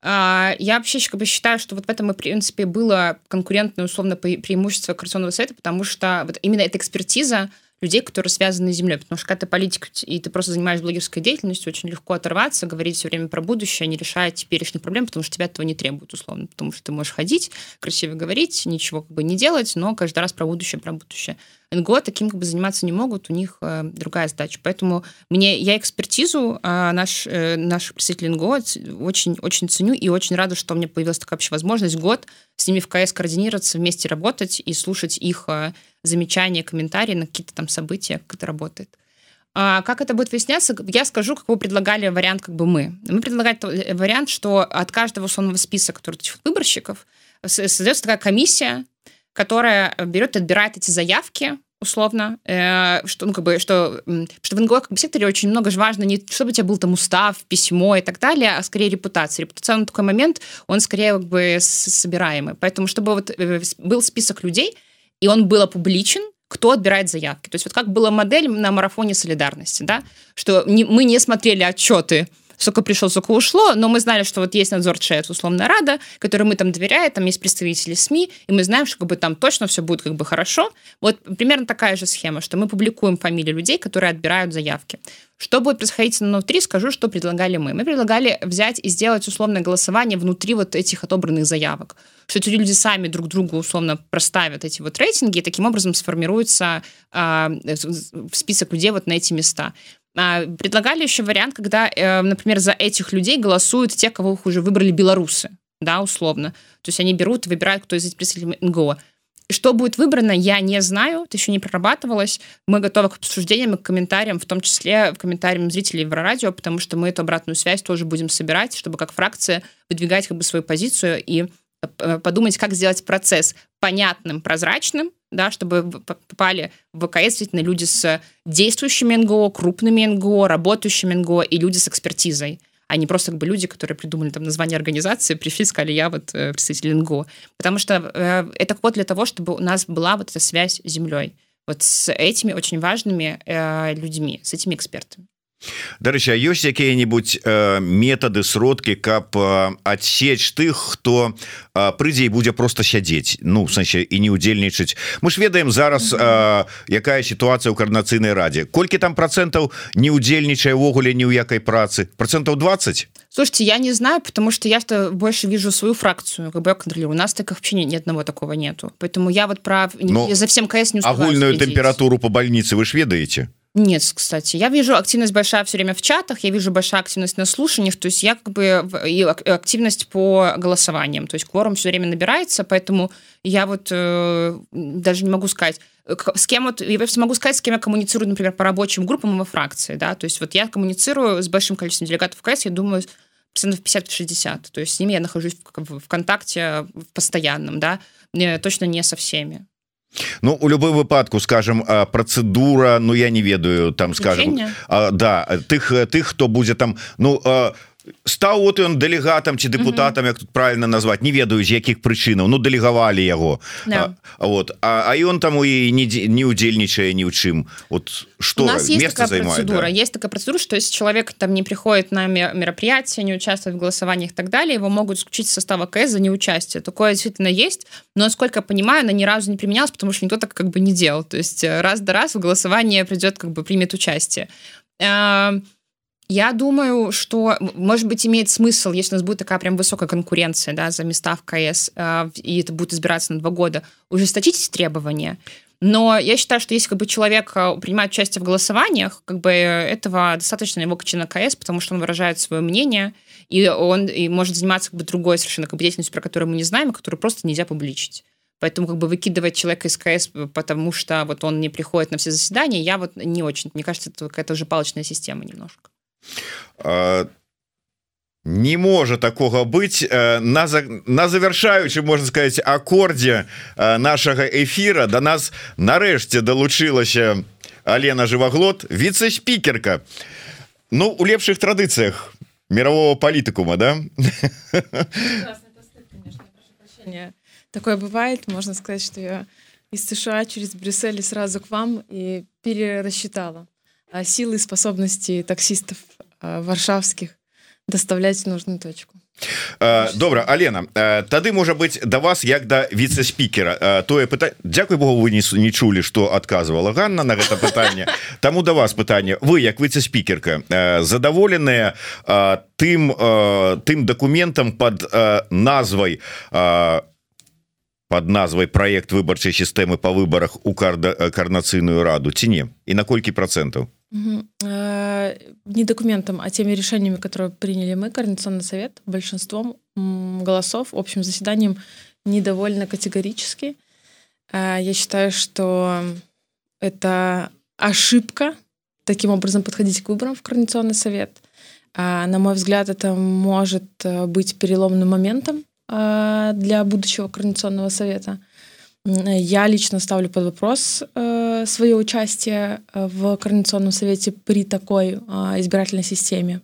а, я вообще как бы считаю, что вот в этом, в принципе, было конкурентное условно преимущество Координационного совета, потому что вот именно эта экспертиза людей, которые связаны с землей. Потому что когда ты политик, и ты просто занимаешься блогерской деятельностью, очень легко оторваться, говорить все время про будущее, не решая теперешних проблем, потому что тебя этого не требуют, условно. Потому что ты можешь ходить, красиво говорить, ничего как бы не делать, но каждый раз про будущее, про будущее. НГО таким как бы заниматься не могут, у них э, другая задача. Поэтому мне я экспертизу э, наш, э, наш представитель НГО очень, очень ценю и очень рада, что у меня появилась такая вообще возможность год с ними в КС координироваться, вместе работать и слушать их э, замечания, комментарии на какие-то там события, как это работает. А как это будет выясняться, я скажу, как вы предлагали вариант, как бы мы. Мы предлагали э, вариант, что от каждого условного списка, который выборщиков, создается такая комиссия, которая берет и отбирает эти заявки, условно, э, что, ну, как бы, что, что в НГО как бы, секторе очень много же важно не чтобы у тебя был там устав, письмо и так далее, а скорее репутация. На такой момент, он скорее как бы собираемый. Поэтому чтобы вот э, был список людей, и он был опубличен, кто отбирает заявки. То есть вот как была модель на марафоне солидарности, да, что не, мы не смотрели отчеты сколько пришло, сколько ушло, но мы знали, что вот есть надзорчая условная рада, которой мы там доверяем, там есть представители СМИ, и мы знаем, что как бы там точно все будет как бы хорошо. Вот примерно такая же схема, что мы публикуем фамилии людей, которые отбирают заявки. Что будет происходить внутри, скажу, что предлагали мы. Мы предлагали взять и сделать условное голосование внутри вот этих отобранных заявок. Что эти люди сами друг другу условно проставят эти вот рейтинги, и таким образом сформируется э, список людей вот на эти места. А, предлагали еще вариант, когда, э, например, за этих людей голосуют те, кого уже выбрали белорусы, да, условно. То есть они берут, выбирают, кто из этих представителей НГО. Что будет выбрано, я не знаю, это еще не прорабатывалось. Мы готовы к обсуждениям и к комментариям, в том числе к комментариям зрителей в радио, потому что мы эту обратную связь тоже будем собирать, чтобы как фракция выдвигать как бы свою позицию и подумать, как сделать процесс понятным, прозрачным, да, чтобы попали в ВКС действительно люди с действующими НГО, крупными НГО, работающими НГО и люди с экспертизой а не просто как бы люди, которые придумали там название организации, пришли, сказали, я вот э, представитель НГО. Потому что э, это код для того, чтобы у нас была вот эта связь с землей. Вот с этими очень важными э, людьми, с этими экспертами. Дарэча ёсць якія-нибудь э, метады сродкі каб э, адсеч тых хто э, прыйдзе і будзе просто сядзець? Ну сэнсе і не удзельнічаць мы ж ведаем зараз э, якая сітуацыя ў карнацыйнай радзе. Колькі там процентаў не удзельнічае ўвогуле ні ў якай працы? Процентаў 20 слушайте я не знаю потому что я что больше вижу свою фракцию как бы я контролирую. У нас так вообще ни одного такого нету. Поэтому я вот прав Но за всем КС не агульную температуру по больнице вы ж ведаете Нет, кстати. Я вижу активность большая все время в чатах, я вижу большая активность на слушаниях, то есть я как бы и активность по голосованиям, то есть кворум все время набирается, поэтому я вот э, даже не могу сказать, с кем вот, я могу сказать, с кем я коммуницирую, например, по рабочим группам и во фракции, да, то есть вот я коммуницирую с большим количеством делегатов КС, я думаю, процентов 50-60, то есть с ними я нахожусь в, в контакте в постоянном, да, точно не со всеми. Ну у любой выпадку скажем процедура Ну я не ведаю там скажем да тых тых хто будзе там ну а, стаў вот ён дэлегатам ці депутатам як тут правильно назвать не ведаю з якіх прычынаў ну дэлегавалі яго. Да. вот а, а ён там і не не удзельнічае ні ў чым. Вот что есть такая процедура да? есть такая процедура что если человек там не приходит на мероприятие не участвует в голосованиях так далее его могут исключить состава КС за неучастие. Такое действительно есть но насколько я понимаю она ни разу не применялась потому что никто так как бы не делал. То есть э, раз до раз в голосование придет как бы примет участие. А, Я думаю, что, может быть, имеет смысл, если у нас будет такая прям высокая конкуренция да, за места в КС, э, и это будет избираться на два года, ужесточить требования. Но я считаю, что если как бы, человек э, принимает участие в голосованиях, как бы этого достаточно его члена КС, потому что он выражает свое мнение, и он и может заниматься как бы, другой совершенно как бы, деятельностью, про которую мы не знаем, и которую просто нельзя публичить. Поэтому как бы выкидывать человека из КС, потому что вот он не приходит на все заседания, я вот не очень. Мне кажется, это какая-то уже палочная система немножко. Не можа такога быць на за, на завяршаючы можна сказать аккорде нашага эфира до да нас нарэшце далучылася Алена жываглот віце-спікерка Ну у лепшых традыцыях мирового палітыкума да? Такое бывает можно сказать что я из США через Брюссель сразу к вам и перерасчитала силы и способности таксистов варшавских доставлять в нужную точку. Добра Алена тады можа быть да вас як да віце-спікера. Тое пыта Дякую Богу вы не, не чулі что адказвала Ганна на гэта пытанне. Таму да вас пытанне. Вы як віце-спікерка задаволеныя тым тым дакументам под назвай под назвай проект выбарчай сістэмы по выборах у карда карнацыйную раду ці не? І на колькі процентаў Э, не документом, а теми решениями, которые приняли мы, Координационный совет, большинством голосов, общим заседанием недовольно категорически. Э, я считаю, что это ошибка таким образом подходить к выборам в Координационный совет. Э, на мой взгляд, это может быть переломным моментом для будущего Координационного совета. Я лично ставлю под вопрос э, свое участие э, в Координационном совете при такой э, избирательной системе.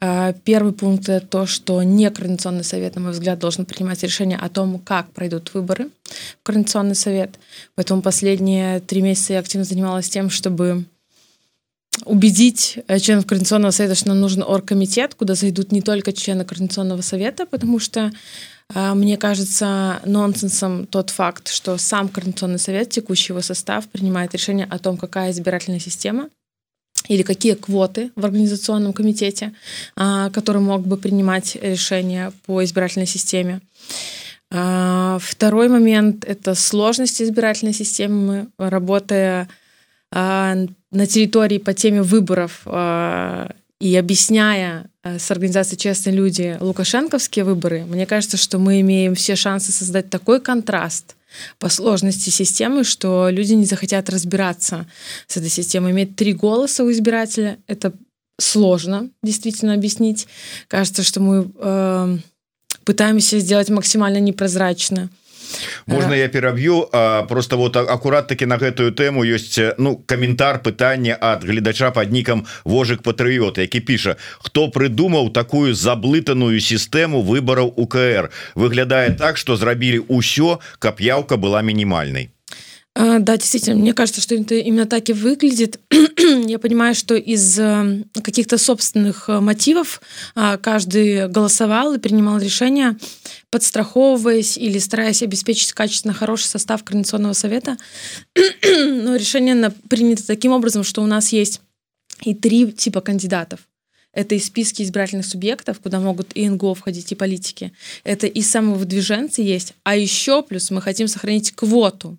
Э, первый пункт это то, что не Координационный совет, на мой взгляд, должен принимать решение о том, как пройдут выборы в Координационный совет. Поэтому последние три месяца я активно занималась тем, чтобы убедить членов Координационного совета, что нам нужен оргкомитет, куда зайдут не только члены Координационного совета, потому что мне кажется нонсенсом тот факт, что сам Координационный совет, текущий его состав, принимает решение о том, какая избирательная система или какие квоты в организационном комитете, который мог бы принимать решения по избирательной системе. Второй момент — это сложность избирательной системы. Работая на территории по теме выборов и объясняя с организацией «Честные люди» лукашенковские выборы, мне кажется, что мы имеем все шансы создать такой контраст по сложности системы, что люди не захотят разбираться с этой системой. Иметь три голоса у избирателя — это сложно действительно объяснить. Кажется, что мы э, пытаемся сделать максимально непрозрачно. Можно я пераб'ю просто вот акурат таки на гэтую тэму ёсць ну каментар пытання ад гледача под нікам вожык патрыот які піша хто прыдумаў такую заблытаную сістэму выбораў УКР выглядае так что зрабілі ўсё каб яўка была мінімальнай А, да, действительно, мне кажется, что это именно так и выглядит. Я понимаю, что из э, каких-то собственных э, мотивов а, каждый голосовал и принимал решения, подстраховываясь или стараясь обеспечить качественно хороший состав Координационного совета. Но решение принято таким образом, что у нас есть и три типа кандидатов. Это и списки избирательных субъектов, куда могут и НГО входить, и политики. Это и самовыдвиженцы есть. А еще плюс мы хотим сохранить квоту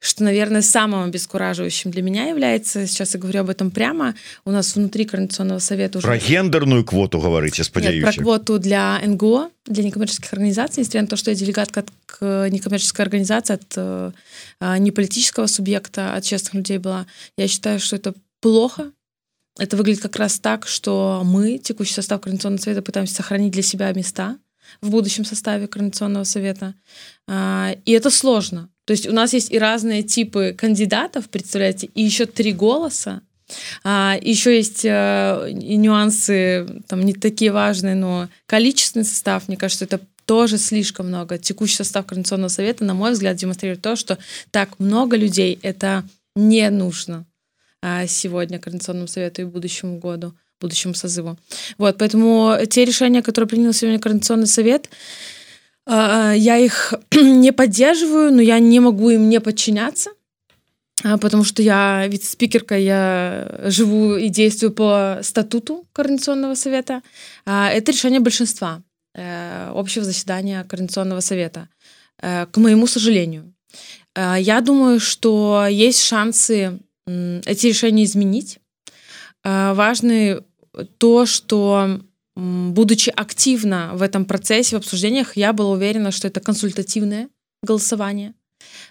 что, наверное, самым обескураживающим для меня является, сейчас я говорю об этом прямо, у нас внутри Координационного совета уже... Про гендерную квоту говорите, сподеюсь. Нет, про квоту для НГО, для некоммерческих организаций, несмотря на то, что я делегатка к некоммерческой организации, от э, а, не политического субъекта, от честных людей была. Я считаю, что это плохо, это выглядит как раз так, что мы, текущий состав Координационного совета, пытаемся сохранить для себя места в будущем составе Координационного совета. А, и это сложно. То есть у нас есть и разные типы кандидатов, представляете, и еще три голоса. А, еще есть а, и нюансы, там не такие важные, но количественный состав, мне кажется, это тоже слишком много. Текущий состав Координационного совета, на мой взгляд, демонстрирует то, что так много людей это не нужно а, сегодня Координационному совету и будущему году, будущему созыву. Вот, поэтому те решения, которые принял сегодня Координационный совет, я их не поддерживаю, но я не могу им не подчиняться, потому что я вице-спикерка, я живу и действую по статуту Координационного совета. Это решение большинства э, общего заседания Координационного совета, э, к моему сожалению. Я думаю, что есть шансы эти решения изменить. Важно то, что будучи активно в этом процессе, в обсуждениях, я была уверена, что это консультативное голосование.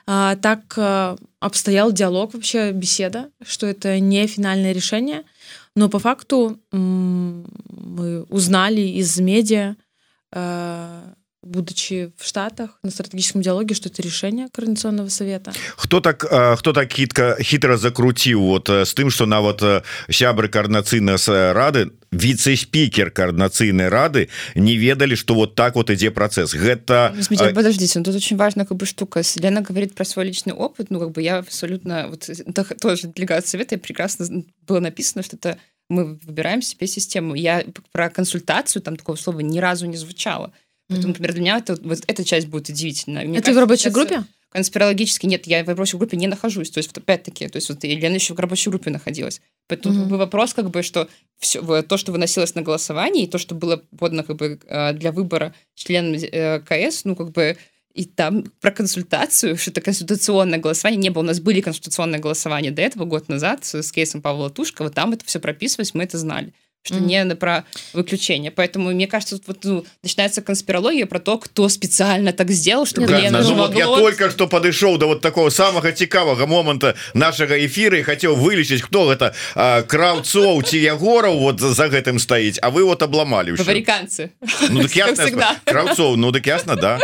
А, так а, обстоял диалог, вообще беседа, что это не финальное решение. Но по факту мы узнали из медиа, а, будучи в штатах на стратегическом диалоге что это решение координационного совета. Кто так кто так хитка хитро закрутил вот с тым что нават сябры координацыйна с рады віце-спікер координацыйной рады не ведали что вот так вот идзе процесс? Гэта Смотрите, подождите тут очень важно как бы штука. Лена говорит про свой личный опыт. Ну как бы я абсолютно вот тоже делегация совета прекрасно было написано что это мы выбираем себе систему. Я про консультацию там такого слова ни разу не звучало Поэтому, например, для меня это, вот эта часть будет удивительна. Мне это кажется, в рабочей группе? Конспирологически нет, я в рабочей группе не нахожусь. То есть, вот опять-таки, то есть, вот Елена еще в рабочей группе находилась. Поэтому угу. вопрос, как бы, что все, то, что выносилось на голосование, и то, что было подано как бы, э, для выбора членам э, КС, ну, как бы, и там про консультацию, что это консультационное голосование не было. У нас были консультационные голосования до этого, год назад, с кейсом Павла Тушкова, там это все прописывалось, мы это знали что mm-hmm. не про выключение. Поэтому, мне кажется, вот, ну, начинается конспирология про то, кто специально так сделал, чтобы да, Лена ну, вот Я только что подошел до вот такого самого цікавого момента нашего эфира и хотел вылечить, кто это а, Кравцов, Егоров вот за этим стоит, а вы вот обломали. Американцы. Ну, так ясно, Кравцов, ну, так ясно, да.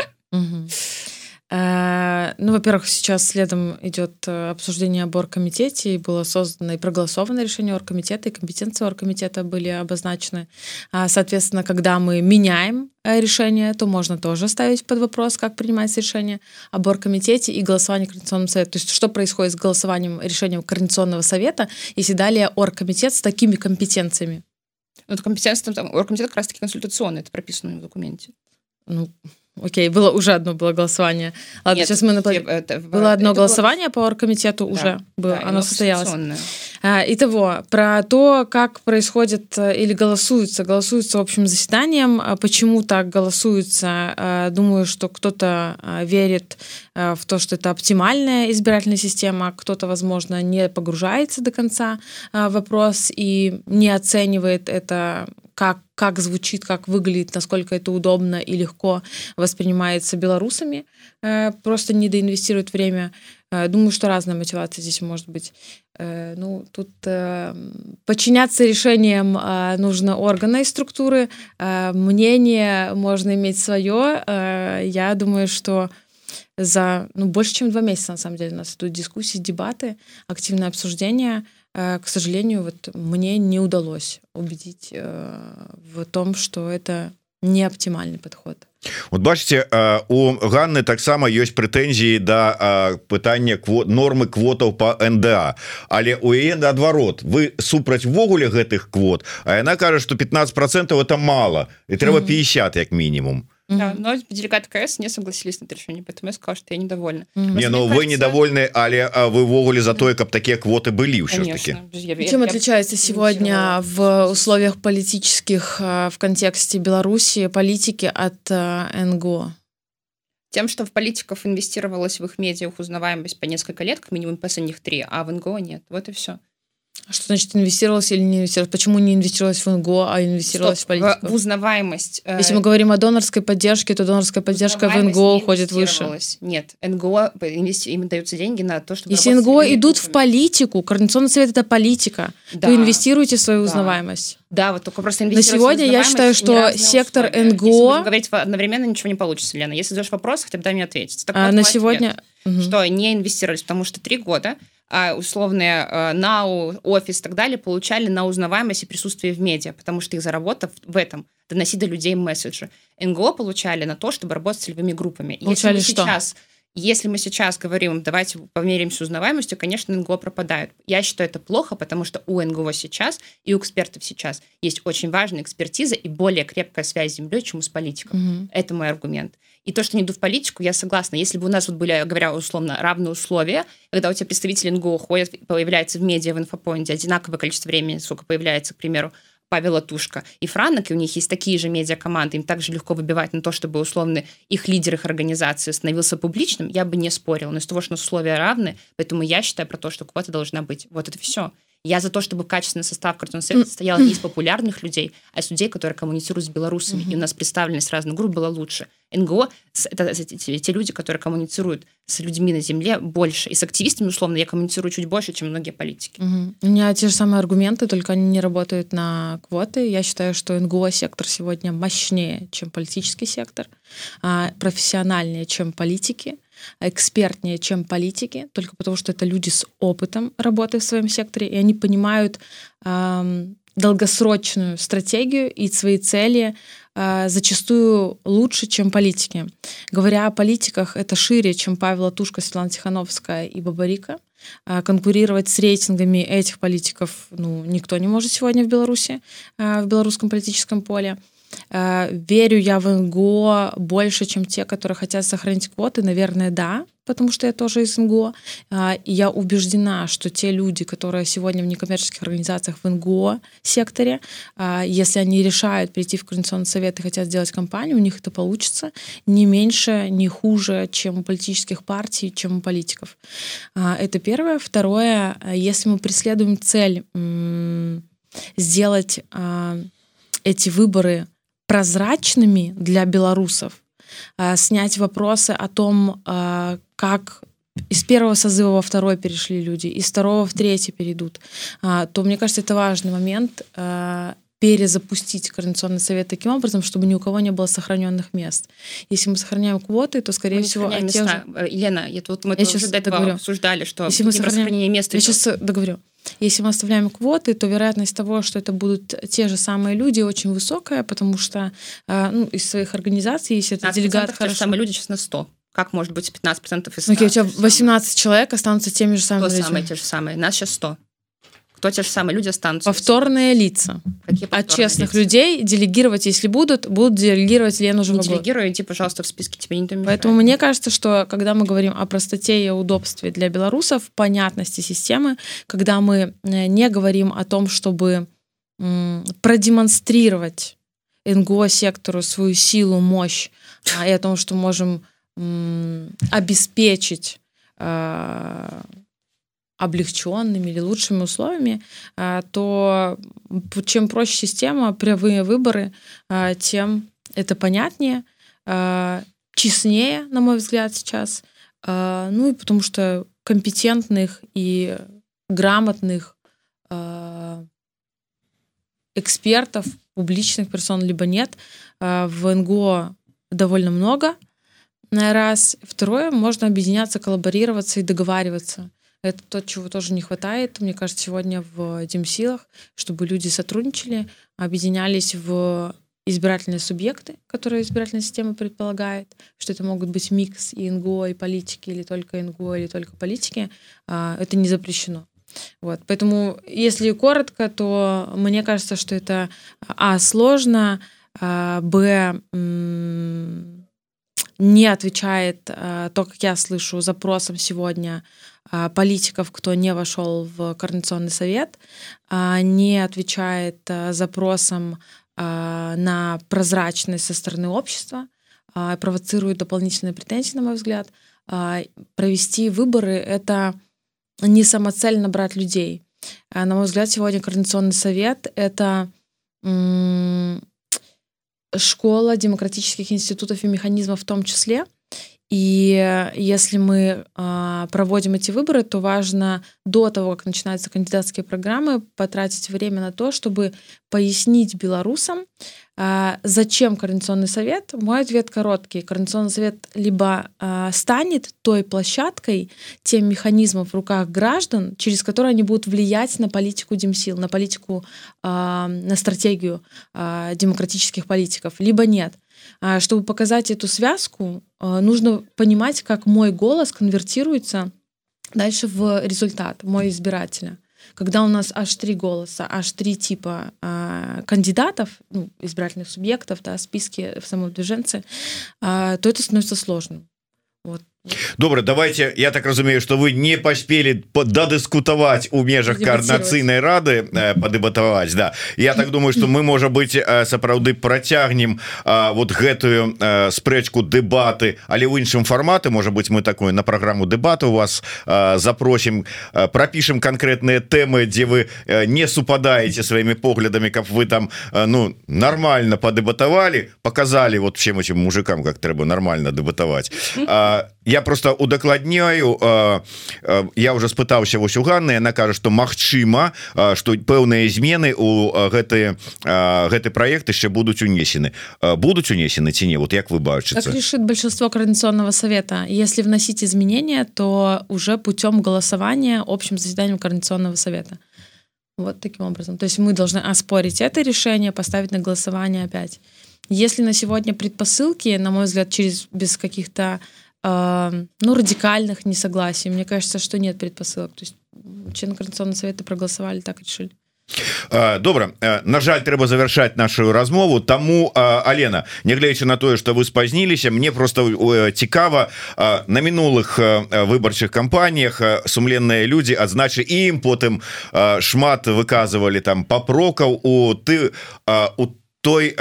Э, ну, во-первых, сейчас следом идет э, обсуждение об оргкомитете, и было создано и проголосовано решение оргкомитета, и компетенции оргкомитета были обозначены. А, соответственно, когда мы меняем э, решение, то можно тоже ставить под вопрос, как принимается решение об оргкомитете и голосование Координационного совета. То есть что происходит с голосованием, решением Координационного совета, если далее оргкомитет с такими компетенциями? Ну, компетенция, там, оргкомитет как раз-таки консультационный, это прописано в документе. Ну, Окей, было уже одно было голосование. Ладно, Нет, сейчас мы напла... это, было одно это голосование было... по оргкомитету да, уже было, да, оно состоялось. А, итого про то, как происходит э, или голосуется, голосуется общим заседанием. А почему так голосуется? А, думаю, что кто-то верит в то, что это оптимальная избирательная система, кто-то, возможно, не погружается до конца в вопрос и не оценивает это как, как звучит, как выглядит, насколько это удобно и легко воспринимается белорусами, э, просто не доинвестируют время. Э, думаю, что разная мотивация здесь может быть. Э, ну, тут подчиняться решениям нужно органы и структуры, мнение можно иметь свое. Я думаю, что за ну, больше, чем два месяца, на самом деле, у нас идут дискуссии, дебаты, активное обсуждение. Э, к сожалению, вот мне не удалось убедить э, в том, что это не оптимальный подход. Вот бачите э, у Ганны таксама ёсць прэтэнзіі да пытання квот нормы квотаў по НДА але у яе наадварот вы супраць ввогуле гэтых квот А яна кажа что 15 процентов это мало і трэба 50 як мінімум Да, mm-hmm. но делегаты КС не согласились на это решение, поэтому я сказала, что я недовольна. Mm-hmm. Не, ну вы кажется... недовольны, але вы ввогуле за то, как такие квоты были все таки. Чем я, отличается сегодня в условиях политических, в контексте Беларуси, политики от НГО? Тем, что в политиков инвестировалось в их медиа узнаваемость по несколько лет, как минимум последних три, а в НГО нет. Вот и все. А что значит инвестировалось или не инвестировалось? Почему не инвестировалось в НГО, а инвестировалось Стоп, в политику? В, узнаваемость. Э, Если мы говорим о донорской поддержке, то донорская поддержка в НГО уходит выше. Нет, НГО, им даются деньги на то, чтобы... Если НГО идут в политику, Координационный совет — это политика, да. вы инвестируете в свою да. узнаваемость. Да, вот только просто На сегодня я считаю, что сектор условия. НГО... Если будем говорить одновременно, ничего не получится, Лена. Если задаешь вопрос, хотя бы дай мне ответить. Так а, вот, на сегодня... Ответ, угу. Что не инвестировались, потому что три года условные э, НАУ, офис и так далее получали на узнаваемость и присутствие в медиа, потому что их заработав в этом доносить до людей месседжи. НГО получали на то, чтобы работать с целевыми группами. Получали Если что? сейчас если мы сейчас говорим, давайте померимся узнаваемостью, конечно, НГО пропадают. Я считаю это плохо, потому что у НГО сейчас и у экспертов сейчас есть очень важная экспертиза и более крепкая связь с землей, чем с политиком. Угу. Это мой аргумент. И то, что не иду в политику, я согласна. Если бы у нас вот были, говоря условно, равные условия, когда у тебя представители НГО ходят, появляются в медиа, в инфопоинте, одинаковое количество времени, сколько появляется, к примеру, Павела Тушка и Франок, и у них есть такие же медиакоманды, им также легко выбивать на то, чтобы условно их лидер их организации становился публичным, я бы не спорила. Но из того, что условия равны, поэтому я считаю про то, что квота должна быть. Вот это все. Я за то, чтобы качественный состав Картон Совета состоял не из популярных людей, а из людей, которые коммуницируют с белорусами. Mm-hmm. И у нас представленность разных групп была лучше. НГО — это те, люди, которые коммуницируют с людьми на земле больше. И с активистами, условно, я коммуницирую чуть больше, чем многие политики. Угу. У меня те же самые аргументы, только они не работают на квоты. Я считаю, что НГО-сектор сегодня мощнее, чем политический сектор, а профессиональнее, чем политики экспертнее, чем политики, только потому что это люди с опытом работы в своем секторе, и они понимают эм, долгосрочную стратегию и свои цели э, зачастую лучше, чем политики. Говоря о политиках, это шире, чем Павел Тушка, Светлана Тихановская и Бабарика. Э, конкурировать с рейтингами этих политиков ну, никто не может сегодня в Беларуси, э, в белорусском политическом поле. Э, верю я в НГО больше, чем те, которые хотят сохранить квоты? Наверное, да, потому что я тоже из НГО. Э, и я убеждена, что те люди, которые сегодня в некоммерческих организациях в НГО секторе, э, если они решают прийти в Координационный совет и хотят сделать кампанию, у них это получится не меньше, не хуже, чем у политических партий, чем у политиков. Это первое. Второе, если мы преследуем цель сделать эти выборы прозрачными для белорусов, а, снять вопросы о том, а, как из первого созыва во второй перешли люди, из второго в третий перейдут, а, то мне кажется, это важный момент перезапустить Координационный совет таким образом, чтобы ни у кого не было сохраненных мест. Если мы сохраняем квоты, то, скорее всего... Те же... Э, Елена, я, тут мы я сейчас уже договорю. обсуждали, что Если мы сохраняем... места... Я сейчас договорю. Если мы оставляем квоты, то вероятность того, что это будут те же самые люди, очень высокая, потому что э, ну, из своих организаций, если это делегат... Хорошо... Те же самые люди сейчас на 100 как может быть 15% из 100? Окей, okay, у тебя 18 человек останутся теми же самыми людьми. самые те же самые? Нас сейчас 100 кто те же самые люди останутся? Повторные лица. Какие повторные От честных лица? людей делегировать, если будут, будут делегировать Лену Живоглот. Не делегируй, иди, пожалуйста, в списке тебе не Поэтому мне кажется, что когда мы говорим о простоте и удобстве для белорусов, понятности системы, когда мы э, не говорим о том, чтобы продемонстрировать НГО-сектору свою силу, мощь, а, и о том, что можем обеспечить а, облегченными или лучшими условиями, а, то чем проще система, прямые выборы, а, тем это понятнее, а, честнее, на мой взгляд, сейчас. Ну и потому что компетентных и грамотных экспертов, публичных персон, либо нет, в НГО довольно много, раз. Второе, можно объединяться, коллаборироваться и договариваться. Это то, чего тоже не хватает, мне кажется, сегодня в Демсилах, чтобы люди сотрудничали, объединялись в избирательные субъекты, которые избирательная система предполагает, что это могут быть микс и НГО, и политики, или только НГО, или только политики, а, это не запрещено. Вот. Поэтому, если коротко, то мне кажется, что это а сложно, а, б не отвечает а, то, как я слышу, запросам сегодня политиков, кто не вошел в Координационный совет, а, не отвечает а, запросам на прозрачность со стороны общества, провоцирует дополнительные претензии, на мой взгляд. Провести выборы — это не самоцель набрать людей. На мой взгляд, сегодня Координационный совет — это школа демократических институтов и механизмов в том числе, и если мы э, проводим эти выборы, то важно до того, как начинаются кандидатские программы, потратить время на то, чтобы пояснить белорусам, э, зачем Координационный совет. Мой ответ короткий. Координационный совет либо э, станет той площадкой, тем механизмом в руках граждан, через который они будут влиять на политику Демсил, на политику, э, на стратегию э, демократических политиков, либо нет. А, чтобы показать эту связку, а, нужно понимать, как мой голос конвертируется дальше в результат, мой избирателя. Когда у нас аж три голоса, аж три типа э, кандидатов, ну, избирательных субъектов, да, списки в самовыдвиженцы, э, то это становится сложным. Вот. Добра давайте я так разумею что вы не поспели дадыскутаваць у межах коорднацыйнай рады э, падэбатаваць Да. Я так думаю что мы можа быть э, сапраўды процягнем вот гэтую э, спрэчку дэбаты але ў іншым фарматы можа быть мы такое на программу дэбата у вас запросім пропішем конкретные темы дзе вы не супадаете сваімі поглядами как вы там ну нормально падэбатавалі показали вот всем этим мужикам как трэба нормально дэбатаваць я просто удакладняю я уже спытаўся вось у Ганны она кажа что Мачыма что пэўныя змены у гэты гэты проект еще будуць унесены. Будуць унесены ці не? Вот як вы бачыце? Так решит большинство координационного совета. Если вносить изменения то уже путем голосования общим заседанием координационного совета. Вот таким образом. То есть мы должны оспорить это решение поставить на голосование опять. Если на сегодня предпосылки на мой взгляд через без каких-то ну, радикальных несогласий. Мне кажется, что нет предпосылок. То есть члены Координационного совета проголосовали, так решили. добра на жаль трэба завершаць нашу размову тому Алена нягледзячы на тое что вы спазніліся мне просто цікава на мінулых выбарчых кампаніях сумленныя люди адзначы ім потым шмат выказывалі там папрокаў у ты у той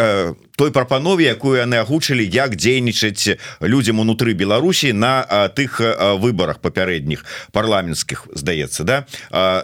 той прапанове якую яны агучылі як дзейнічаць людзям унутры Беларусі на тых выборах папярэдніх парламенцкіх здаецца да?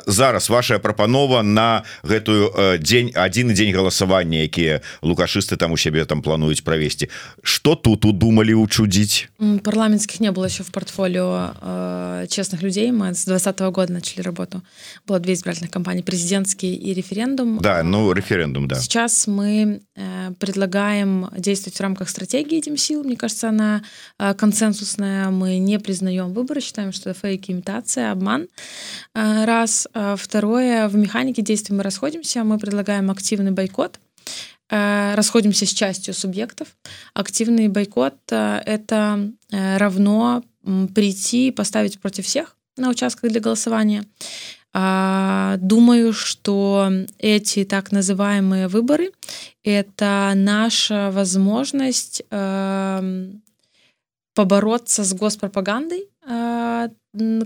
Зараз ваша прапанова на гэтую дзень один дзень галасавання якія лукашысты там у сябе там плануюць правесці. Что тут удумалі учудзіць парламенцких не было еще в портфолио э, честных людей. Мы с 20 -го года начали работу. Было две избирательных кампании президентский и референдум. Да ну референдум да. Сейчас мы э, предлагаем предлагаем действовать в рамках стратегии этим сил. Мне кажется, она э, консенсусная. Мы не признаем выборы, считаем, что это фейк, имитация, обман. Э, раз. Э, второе, в механике действий мы расходимся. Мы предлагаем активный бойкот расходимся с частью субъектов. Активный бойкот — это равно прийти и поставить против всех на участках для голосования. А, думаю, что эти так называемые выборы — это наша возможность эм, побороться с госпропагандой, а,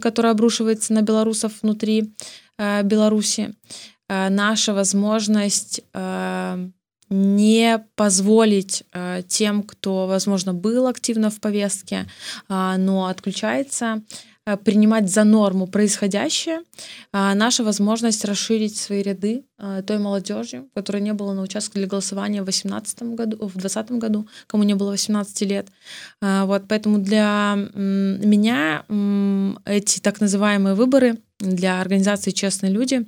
которая обрушивается на белорусов внутри э, Беларуси, э, наша возможность э, не позволить тем, кто, возможно, был активно в повестке, а, но отключается, Э, принимать за норму происходящее, а наша возможность расширить свои ряды э, той молодежи, которая не была на участке для голосования в 2018 году, в 2020 году, кому не было 18 лет. А, вот, поэтому для меня эти так называемые выборы для организации «Честные люди»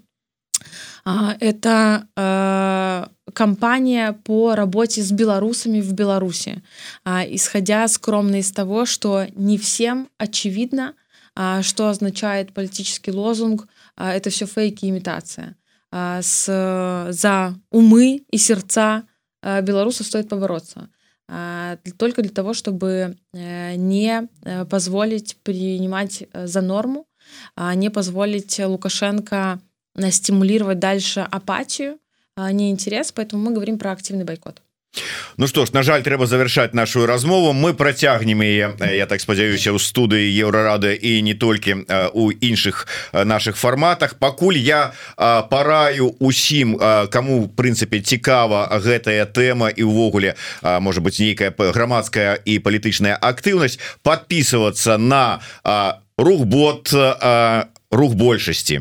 это э, компания по работе с белорусами в Беларуси, исходя скромно из того, что не всем очевидно, что означает политический лозунг, а, это все фейки и имитация. А, с, за умы и сердца белорусов стоит побороться. Только для того, чтобы э, не э, позволить принимать э, за норму, не позволить Лукашенко стимулировать дальше апатию, неинтерес, поэтому мы говорим про активный бойкот. Ну что ж на жаль трэба завершаць нашу размову мы процягнем яе я так спадзяюся у студыі еўрарады і не толькі у іншых наших фарматах пакуль я параю усім кому прынцыпе цікава гэтая тэма і увогуле может быть нейкая грамадская і палітычная актыўнасць подписываться на рух бот на рух большасці.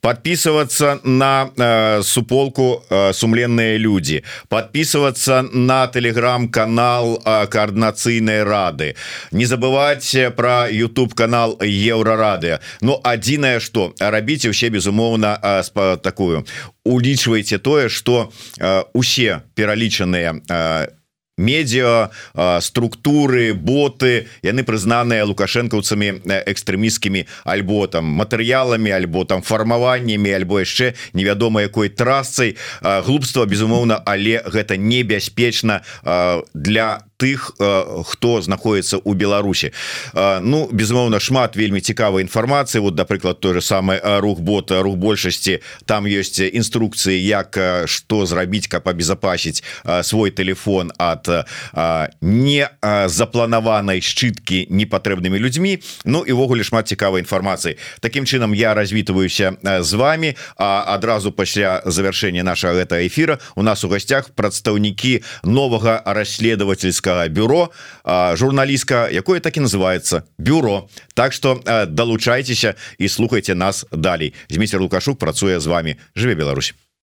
Подписываться на э, суполку э, сумленные люди подписываться на телеграм-канал э, коорднацыйной рады не забывать про YouTube канал еврорады но адзінае что рабіце усе безумоўна э, такую улічвайте тое что э, усе пералічаныя э, медиа структуры боты яны прызнаныя лукашэнкаўцамі экстрэміскімі альбо там матэрыяламі альбо там фармаваннямі альбо яшчэ невядома якой трасцай. Глупства безумоўна але гэта небяспечна для тых хто знаходіцца у Беларусі. Ну безумоўна шмат вельмі цікавай інфармацыі. Вот да прыклад той же самый рух бота рух большасці. Там ёсць інструкцыі як что зрабіць каб абезапасіць свой телефон от не запланаванай шчыткі непатрэбнымі людзьмі. Ну івогуле шмат цікавай інфармацыі. Такім чынам я развітваюся з вами а адразу пасля завершэння нашага гэта эфира у нас у гасцях прадстаўнікі новага расследовательского журналістскага бюро журналістка якое так і называется бюро Так что долучайтеся і слухайте нас далей Змейстер лукашук працуе з вами жыве Беларусь